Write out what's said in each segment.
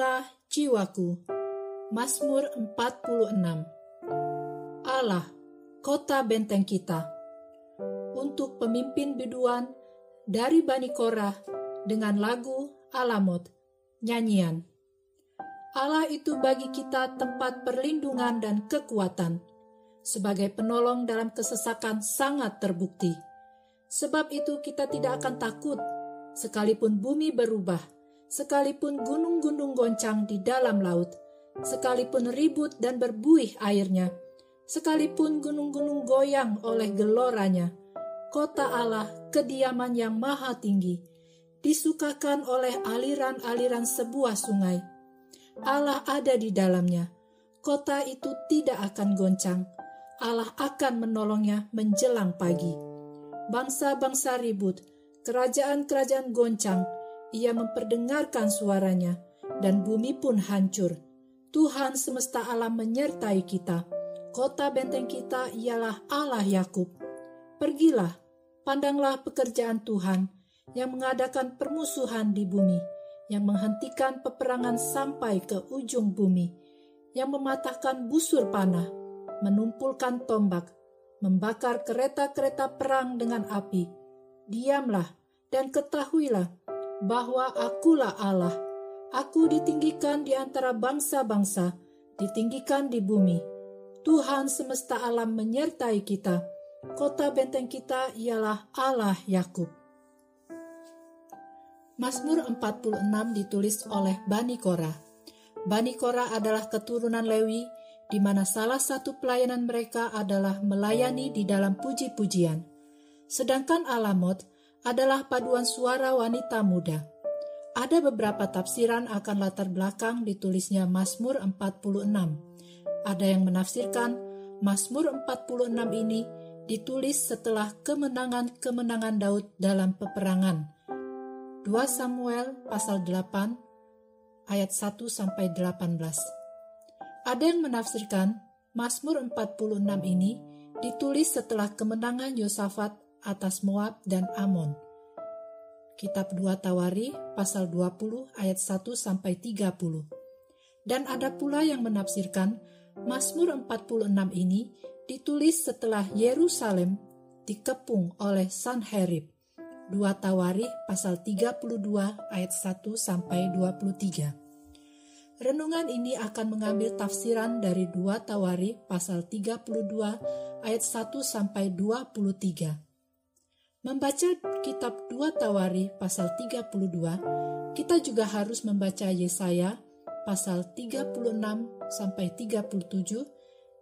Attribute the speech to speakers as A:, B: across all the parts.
A: Tenanglah jiwaku. Mazmur 46 Allah, kota benteng kita. Untuk pemimpin biduan dari Bani Korah dengan lagu Alamot, nyanyian. Allah itu bagi kita tempat perlindungan dan kekuatan. Sebagai penolong dalam kesesakan sangat terbukti. Sebab itu kita tidak akan takut, sekalipun bumi berubah, sekalipun gunung-gunung goncang di dalam laut, sekalipun ribut dan berbuih airnya, sekalipun gunung-gunung goyang oleh geloranya. Kota Allah, kediaman yang maha tinggi, disukakan oleh aliran-aliran sebuah sungai Allah ada di dalamnya. Kota itu tidak akan goncang. Allah akan menolongnya menjelang pagi. Bangsa-bangsa ribut, kerajaan-kerajaan goncang. Ia memperdengarkan suaranya, dan bumi pun hancur. Tuhan semesta alam menyertai kita. Kota benteng kita ialah Allah Yakub. Pergilah, pandanglah pekerjaan Tuhan yang mengadakan permusuhan di bumi yang menghentikan peperangan sampai ke ujung bumi, yang mematahkan busur panah, menumpulkan tombak, membakar kereta-kereta perang dengan api. Diamlah dan ketahuilah bahwa akulah Allah. Aku ditinggikan di antara bangsa-bangsa, ditinggikan di bumi. Tuhan semesta alam menyertai kita. Kota benteng kita ialah Allah Yakub. Mazmur 46 ditulis oleh Bani Korah. Bani Korah adalah keturunan Lewi, di mana salah satu pelayanan mereka adalah melayani di dalam puji-pujian. Sedangkan Alamot adalah paduan suara wanita muda. Ada beberapa tafsiran akan latar belakang ditulisnya Mazmur 46. Ada yang menafsirkan Mazmur 46 ini ditulis setelah kemenangan-kemenangan Daud dalam peperangan 2 Samuel pasal 8 ayat 1 sampai 18. Ada yang menafsirkan Mazmur 46 ini ditulis setelah kemenangan Yosafat atas Moab dan Amon. Kitab 2 Tawari pasal 20 ayat 1 sampai 30. Dan ada pula yang menafsirkan Mazmur 46 ini ditulis setelah Yerusalem dikepung oleh Sanherib 2 Tawari pasal 32 ayat 1 sampai 23. Renungan ini akan mengambil tafsiran dari 2 Tawari pasal 32 ayat 1 sampai 23. Membaca kitab 2 Tawari pasal 32, kita juga harus membaca Yesaya pasal 36 sampai 37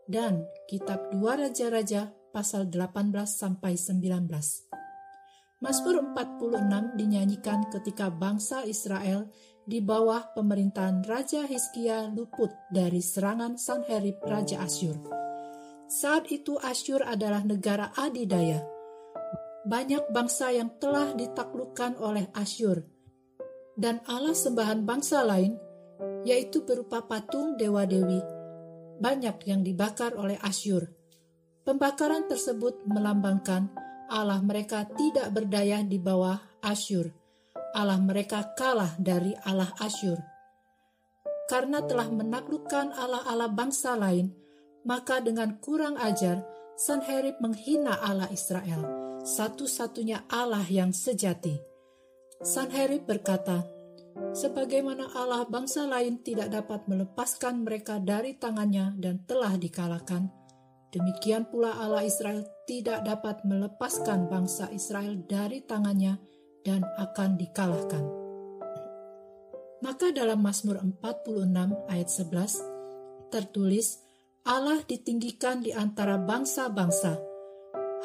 A: dan kitab 2 Raja-raja pasal 18 sampai 19. Mazmur 46 dinyanyikan ketika bangsa Israel di bawah pemerintahan Raja Hizkia luput dari serangan Sanherib Raja Asyur. Saat itu Asyur adalah negara adidaya. Banyak bangsa yang telah ditaklukkan oleh Asyur. Dan Allah sembahan bangsa lain, yaitu berupa patung dewa-dewi, banyak yang dibakar oleh Asyur. Pembakaran tersebut melambangkan Allah mereka tidak berdaya di bawah Asyur. Allah mereka kalah dari Allah Asyur. Karena telah menaklukkan Allah-Allah bangsa lain, maka dengan kurang ajar, Sanherib menghina Allah Israel, satu-satunya Allah yang sejati. Sanherib berkata, Sebagaimana Allah bangsa lain tidak dapat melepaskan mereka dari tangannya dan telah dikalahkan, Demikian pula Allah Israel tidak dapat melepaskan bangsa Israel dari tangannya dan akan dikalahkan. Maka dalam Mazmur 46 ayat 11 tertulis Allah ditinggikan di antara bangsa-bangsa.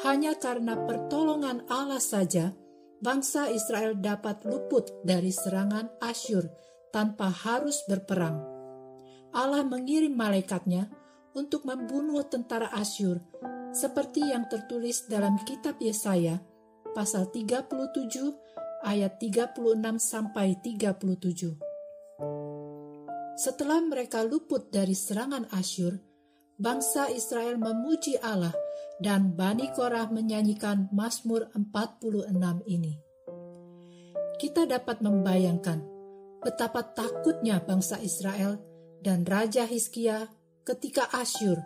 A: Hanya karena pertolongan Allah saja bangsa Israel dapat luput dari serangan Asyur tanpa harus berperang. Allah mengirim malaikatnya untuk membunuh tentara Asyur, seperti yang tertulis dalam kitab Yesaya pasal 37 ayat 36 sampai 37. Setelah mereka luput dari serangan Asyur, bangsa Israel memuji Allah dan Bani Korah menyanyikan Mazmur 46 ini. Kita dapat membayangkan betapa takutnya bangsa Israel dan Raja Hizkia ketika Asyur,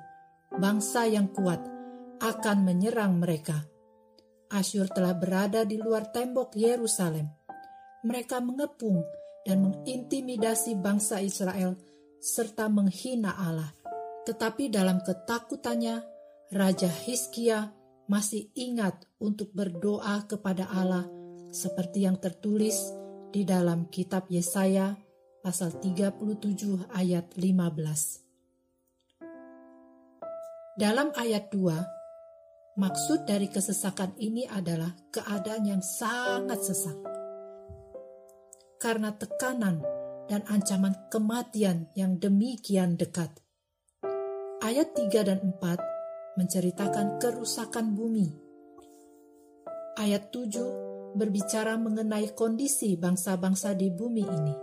A: bangsa yang kuat, akan menyerang mereka. Asyur telah berada di luar tembok Yerusalem. Mereka mengepung dan mengintimidasi bangsa Israel serta menghina Allah. Tetapi dalam ketakutannya, Raja Hizkia masih ingat untuk berdoa kepada Allah seperti yang tertulis di dalam kitab Yesaya pasal 37 ayat 15. Dalam ayat 2, maksud dari kesesakan ini adalah keadaan yang sangat sesak. Karena tekanan dan ancaman kematian yang demikian dekat. Ayat 3 dan 4 menceritakan kerusakan bumi. Ayat 7 berbicara mengenai kondisi bangsa-bangsa di bumi ini.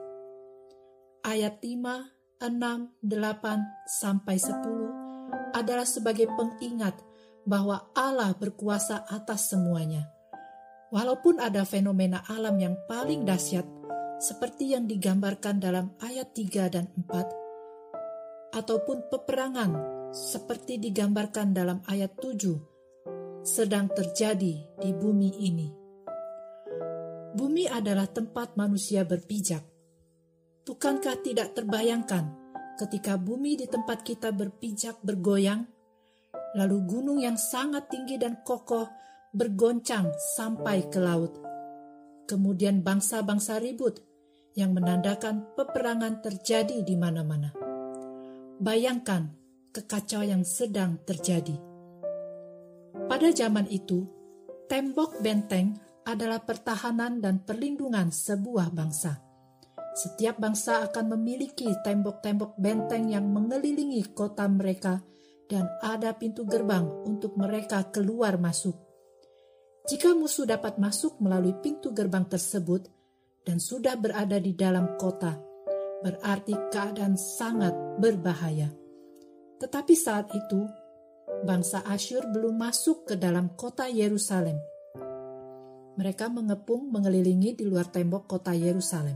A: Ayat 5, 6, 8, sampai 10 adalah sebagai pengingat bahwa Allah berkuasa atas semuanya. Walaupun ada fenomena alam yang paling dahsyat, seperti yang digambarkan dalam ayat 3 dan 4, ataupun peperangan seperti digambarkan dalam ayat 7 sedang terjadi di bumi ini. Bumi adalah tempat manusia berpijak. Bukankah tidak terbayangkan ketika bumi di tempat kita berpijak bergoyang, lalu gunung yang sangat tinggi dan kokoh bergoncang sampai ke laut. Kemudian bangsa-bangsa ribut yang menandakan peperangan terjadi di mana-mana. Bayangkan kekacauan yang sedang terjadi. Pada zaman itu, tembok benteng adalah pertahanan dan perlindungan sebuah bangsa. Setiap bangsa akan memiliki tembok-tembok benteng yang mengelilingi kota mereka dan ada pintu gerbang untuk mereka keluar masuk. Jika musuh dapat masuk melalui pintu gerbang tersebut dan sudah berada di dalam kota, berarti keadaan sangat berbahaya. Tetapi saat itu, bangsa Asyur belum masuk ke dalam kota Yerusalem. Mereka mengepung mengelilingi di luar tembok kota Yerusalem.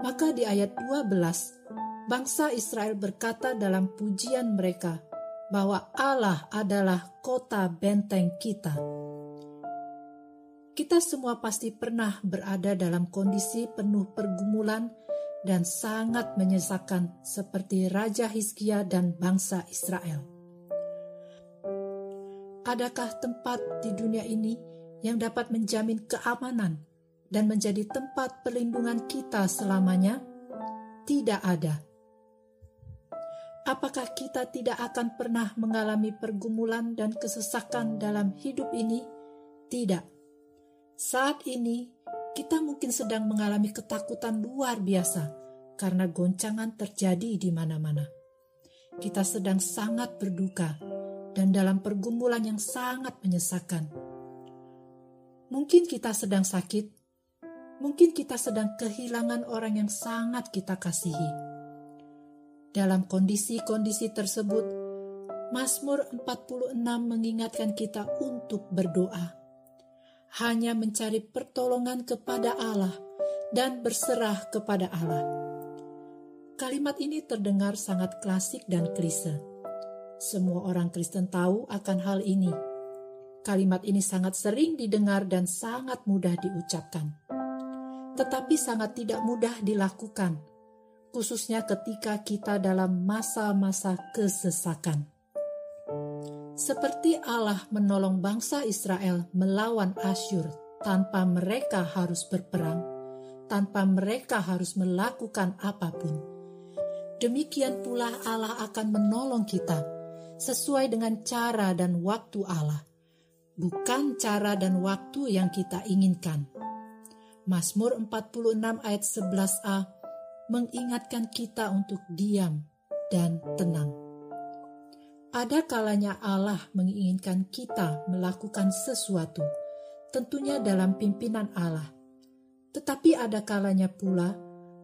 A: Maka di ayat 12, bangsa Israel berkata dalam pujian mereka bahwa Allah adalah kota benteng kita. Kita semua pasti pernah berada dalam kondisi penuh pergumulan dan sangat menyesakan seperti Raja Hizkia dan bangsa Israel. Adakah tempat di dunia ini yang dapat menjamin keamanan dan menjadi tempat perlindungan kita selamanya? Tidak ada. Apakah kita tidak akan pernah mengalami pergumulan dan kesesakan dalam hidup ini? Tidak. Saat ini, kita mungkin sedang mengalami ketakutan luar biasa karena goncangan terjadi di mana-mana. Kita sedang sangat berduka dan dalam pergumulan yang sangat menyesakan. Mungkin kita sedang sakit, mungkin kita sedang kehilangan orang yang sangat kita kasihi. Dalam kondisi-kondisi tersebut, Mazmur 46 mengingatkan kita untuk berdoa hanya mencari pertolongan kepada Allah dan berserah kepada Allah. Kalimat ini terdengar sangat klasik dan klise. Semua orang Kristen tahu akan hal ini. Kalimat ini sangat sering didengar dan sangat mudah diucapkan, tetapi sangat tidak mudah dilakukan, khususnya ketika kita dalam masa-masa kesesakan. Seperti Allah menolong bangsa Israel melawan Asyur tanpa mereka harus berperang, tanpa mereka harus melakukan apa pun. Demikian pula Allah akan menolong kita sesuai dengan cara dan waktu Allah, bukan cara dan waktu yang kita inginkan. Mazmur 46 ayat 11a mengingatkan kita untuk diam dan tenang. Ada kalanya Allah menginginkan kita melakukan sesuatu, tentunya dalam pimpinan Allah. Tetapi ada kalanya pula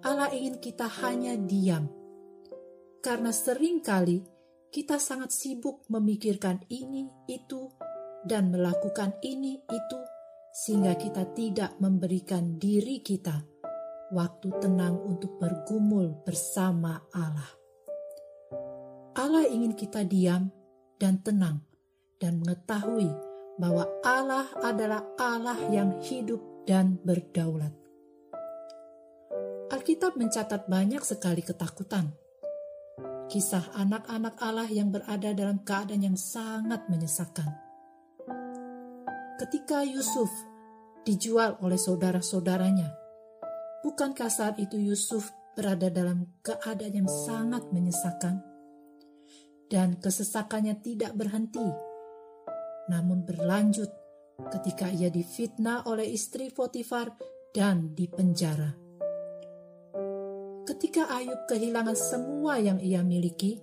A: Allah ingin kita hanya diam. Karena sering kali kita sangat sibuk memikirkan ini, itu, dan melakukan ini, itu, sehingga kita tidak memberikan diri kita waktu tenang untuk bergumul bersama Allah. Allah ingin kita diam dan tenang dan mengetahui bahwa Allah adalah Allah yang hidup dan berdaulat. Alkitab mencatat banyak sekali ketakutan. Kisah anak-anak Allah yang berada dalam keadaan yang sangat menyesakan. Ketika Yusuf dijual oleh saudara-saudaranya, Bukankah saat itu Yusuf berada dalam keadaan yang sangat menyesakan? Dan kesesakannya tidak berhenti, namun berlanjut ketika ia difitnah oleh istri Potifar dan dipenjara. Ketika Ayub kehilangan semua yang ia miliki,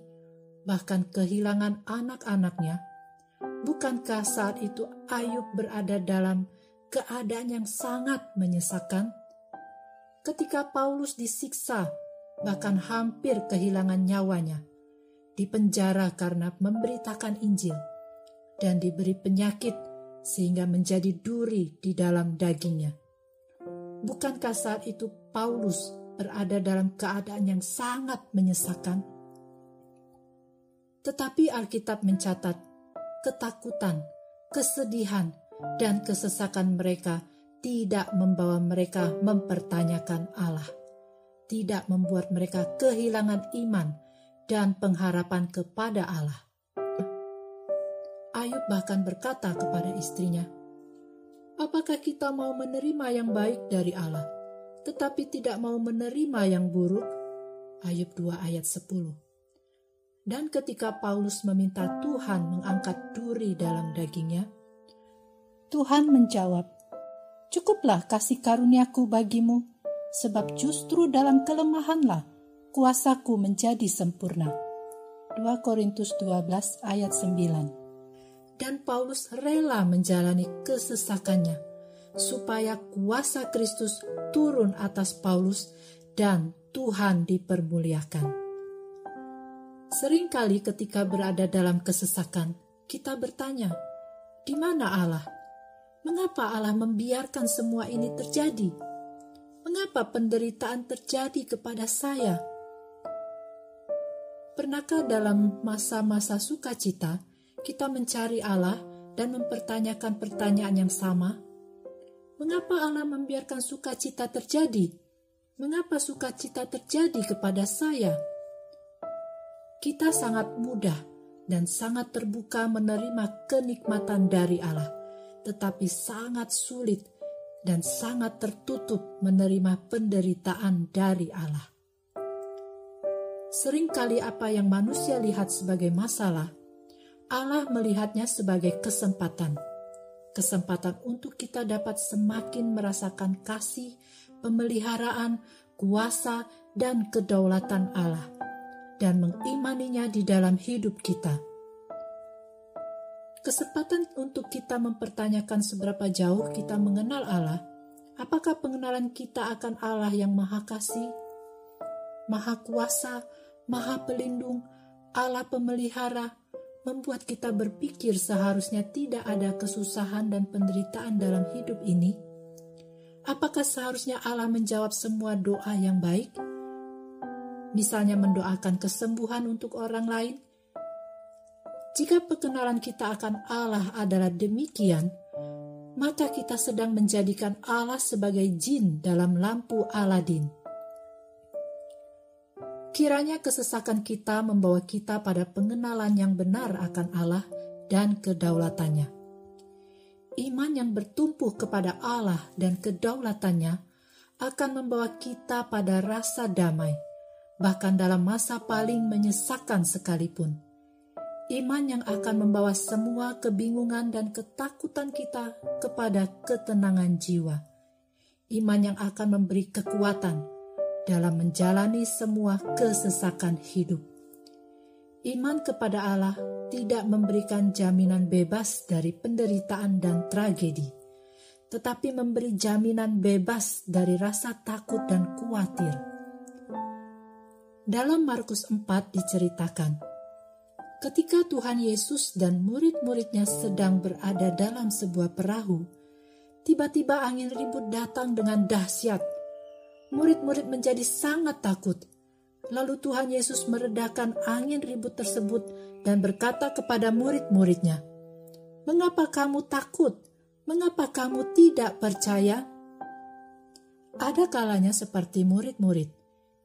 A: bahkan kehilangan anak-anaknya, bukankah saat itu Ayub berada dalam keadaan yang sangat menyesakan? ketika Paulus disiksa, bahkan hampir kehilangan nyawanya, dipenjara karena memberitakan Injil, dan diberi penyakit sehingga menjadi duri di dalam dagingnya. Bukankah saat itu Paulus berada dalam keadaan yang sangat menyesakan? Tetapi Alkitab mencatat ketakutan, kesedihan, dan kesesakan mereka tidak membawa mereka mempertanyakan Allah, tidak membuat mereka kehilangan iman dan pengharapan kepada Allah. Ayub bahkan berkata kepada istrinya, "Apakah kita mau menerima yang baik dari Allah, tetapi tidak mau menerima yang buruk?" Ayub 2 ayat 10. Dan ketika Paulus meminta Tuhan mengangkat duri dalam dagingnya, Tuhan menjawab, Cukuplah kasih karuniaku bagimu, sebab justru dalam kelemahanlah kuasaku menjadi sempurna. 2 Korintus 12 ayat 9 Dan Paulus rela menjalani kesesakannya, supaya kuasa Kristus turun atas Paulus dan Tuhan dipermuliakan. Seringkali ketika berada dalam kesesakan, kita bertanya, di mana Allah? Mengapa Allah membiarkan semua ini terjadi? Mengapa penderitaan terjadi kepada saya? Pernahkah dalam masa-masa sukacita kita mencari Allah dan mempertanyakan pertanyaan yang sama? Mengapa Allah membiarkan sukacita terjadi? Mengapa sukacita terjadi kepada saya? Kita sangat mudah dan sangat terbuka menerima kenikmatan dari Allah tetapi sangat sulit dan sangat tertutup menerima penderitaan dari Allah. Seringkali apa yang manusia lihat sebagai masalah, Allah melihatnya sebagai kesempatan. Kesempatan untuk kita dapat semakin merasakan kasih, pemeliharaan, kuasa, dan kedaulatan Allah, dan mengimaninya di dalam hidup kita Kesempatan untuk kita mempertanyakan seberapa jauh kita mengenal Allah. Apakah pengenalan kita akan Allah yang Maha Kasih, Maha Kuasa, Maha Pelindung, Allah Pemelihara, membuat kita berpikir seharusnya tidak ada kesusahan dan penderitaan dalam hidup ini? Apakah seharusnya Allah menjawab semua doa yang baik? Misalnya mendoakan kesembuhan untuk orang lain, jika pengenalan kita akan Allah adalah demikian, maka kita sedang menjadikan Allah sebagai jin dalam lampu Aladin. Kiranya kesesakan kita membawa kita pada pengenalan yang benar akan Allah dan kedaulatannya. Iman yang bertumpu kepada Allah dan kedaulatannya akan membawa kita pada rasa damai, bahkan dalam masa paling menyesakan sekalipun iman yang akan membawa semua kebingungan dan ketakutan kita kepada ketenangan jiwa. Iman yang akan memberi kekuatan dalam menjalani semua kesesakan hidup. Iman kepada Allah tidak memberikan jaminan bebas dari penderitaan dan tragedi, tetapi memberi jaminan bebas dari rasa takut dan khawatir. Dalam Markus 4 diceritakan, Ketika Tuhan Yesus dan murid-muridnya sedang berada dalam sebuah perahu, tiba-tiba angin ribut datang dengan dahsyat. Murid-murid menjadi sangat takut. Lalu Tuhan Yesus meredakan angin ribut tersebut dan berkata kepada murid-muridnya, "Mengapa kamu takut? Mengapa kamu tidak percaya?" Ada kalanya seperti murid-murid,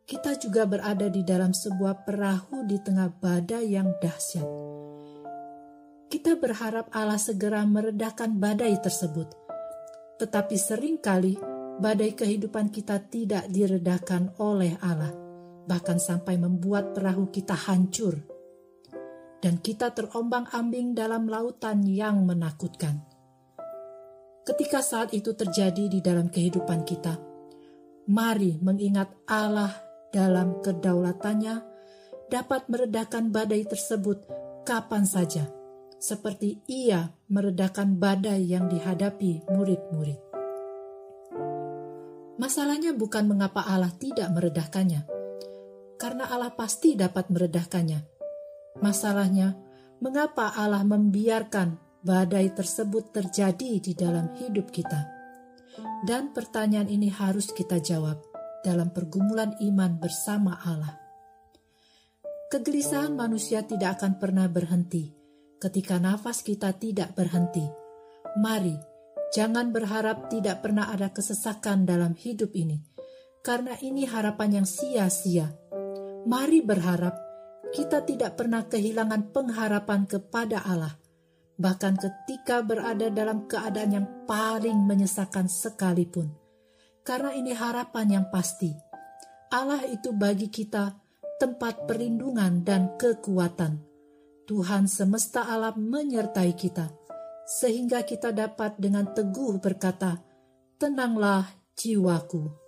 A: kita juga berada di dalam sebuah perahu di tengah badai yang dahsyat. Kita berharap Allah segera meredakan badai tersebut, tetapi sering kali badai kehidupan kita tidak diredakan oleh Allah, bahkan sampai membuat perahu kita hancur, dan kita terombang-ambing dalam lautan yang menakutkan. Ketika saat itu terjadi di dalam kehidupan kita, mari mengingat Allah dalam kedaulatannya dapat meredakan badai tersebut kapan saja, seperti ia meredakan badai yang dihadapi murid-murid. Masalahnya bukan mengapa Allah tidak meredahkannya, karena Allah pasti dapat meredahkannya. Masalahnya, mengapa Allah membiarkan badai tersebut terjadi di dalam hidup kita? Dan pertanyaan ini harus kita jawab dalam pergumulan iman bersama Allah. Kegelisahan manusia tidak akan pernah berhenti ketika nafas kita tidak berhenti. Mari, jangan berharap tidak pernah ada kesesakan dalam hidup ini, karena ini harapan yang sia-sia. Mari berharap kita tidak pernah kehilangan pengharapan kepada Allah, bahkan ketika berada dalam keadaan yang paling menyesakan sekalipun karena ini harapan yang pasti. Allah itu bagi kita tempat perlindungan dan kekuatan. Tuhan semesta alam menyertai kita, sehingga kita dapat dengan teguh berkata, "Tenanglah jiwaku."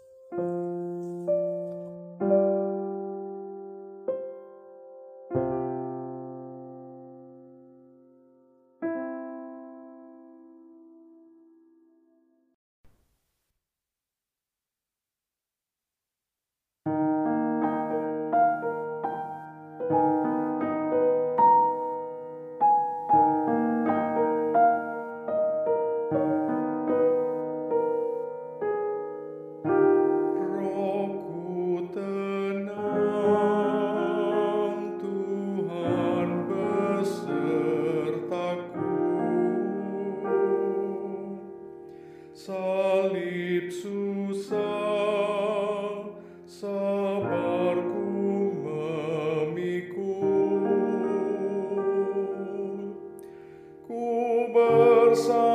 B: Son.